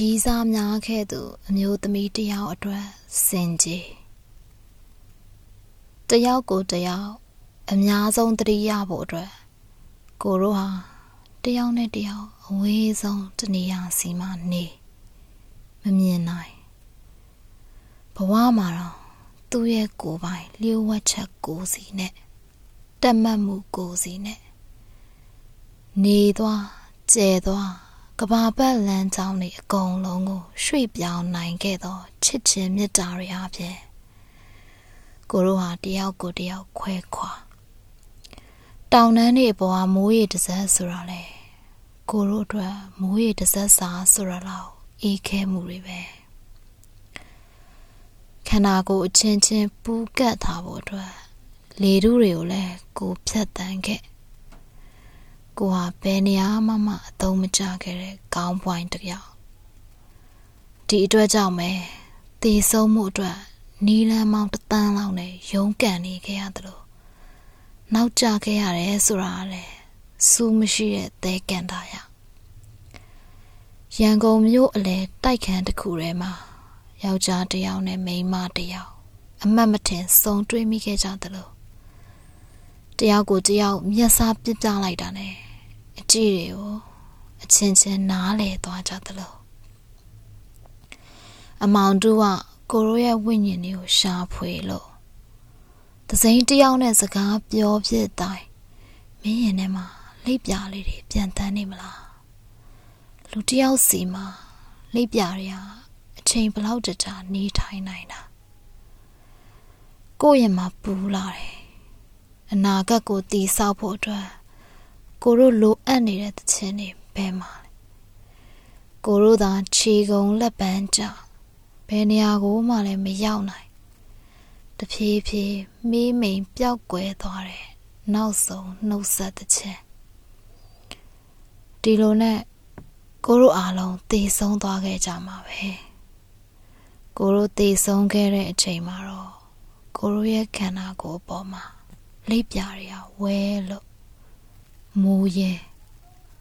ရီးစားများခဲ့သူ အမျိုးသမီးတယောက်အတွက်စင်ကြီးတယောက်ကိုတယောက်အများဆုံးတတိယဖို့အတွက်ကိုတို့ဟာတယောက်နဲ့တယောက်အဝေးဆုံးတနေရာစီမှာနေမမြင်နိုင်ဘဝမှာတော့သူ့ရဲ့ကိုယ်ပိုင်လျှို့ဝှက်ချက်ကိုစီနဲ့တက်မှတ်မှုကိုစီနဲ့နေသွားကျဲသွား ကဘာပတ်လမ်းကြောင်းတွေအကုန်လုံးကိုရွှေ့ပြောင်းနိုင်ခဲ့သောချစ်ချင်းမေတ္တာတွေအပြင်ကိုတို့ဟာတယောက်ကိုတယောက်ခွဲခွာတောင်တန်းတွေပေါ်ကမိုးရေတစက်ဆိုတာလေကိုတို့အတွက်မိုးရေတစက်စာဆိုတာလောက်အေးခဲမှုတွေပဲခန္ဓာကိုယ်အချင်းချင်းပူးကပ်ထားဖို့အတွက်လေထုတွေကိုလည်းကိုဖြတ်တန်းခဲ့ ကိုဟာဘယ်နေရာမှမအသုံးမချခဲ့တဲ့ကောင်းပွိုင်းတစ်ယောက်ဒီအတွက်ကြောင့်ပဲတည်ဆုံးမှုအတွက်နီလန်းမောင်တသန်းလောက်နဲ့ရုန်းကန်နေခဲ့ရတယ်လို့နောက်ကျခဲ့ရတယ်ဆိုတာလေစူးမရှိတဲ့သဲကန်တာရရန်ကုန်မြို့အလဲတိုက်ခန်းတစ်ခုထဲမှာယောက်ျားတစ်ယောက်နဲ့မိန်းမတစ်ယောက်အမတ်မထင်စုံတွေးမိခဲ့ကြတယ်လို့တယောက်ကိုတယောက်မျက်စားပြစ်ပြလိုက်တာနဲ့ အကြည့်တွေကိုအချင်းချင်းနားလေသွားကြသလိုအမောင်တူကကိုရိုရဲ့ဝိညာဉ်တွေကိုရှာဖွေလို့သစိမ်းတယောက်နဲ့စကားပြောဖြစ်တိုင်းမင်းရင်ထဲမှာလိပ်ပြားလေးတွေပြန်တန်းနေမလားလူတယောက်စီမှာလိပ်ပြားတွေဟာအချိန်ဘလောက်ကြာနေထိုင်နိုင်တာကိုယ့်ရင်မှာပူလာတယ်အနာဂတ်ကိုတည်ဆောက်ဖို့အတွက် ကိုတို့လိုအပ်နေတဲ့သခြင်းတွေဘယ်မှာလဲကိုတို့သာခြေကုံလက်ပန်းကြဘယ်နေရာကိုမှလည်းမရောက်နိုင်တဖြည်းဖြည်းမေးမိန်ပျောက်ကွယ်သွားတယ်နောက်ဆုံးနှုတ်ဆက်သခြင်းဒီလိုနဲ့ကိုတို့အားလုံးတည်ဆုံးသွားခဲ့ကြမှာပဲကိုတို့တည်ဆုံးခဲ့တဲ့အချိန်မှာတော့ကိုတို့ရဲ့ခန္ဓာကိုယ်ပေါ်မှာလိပ်ပြာတွေကဝဲလို့ မူရဲ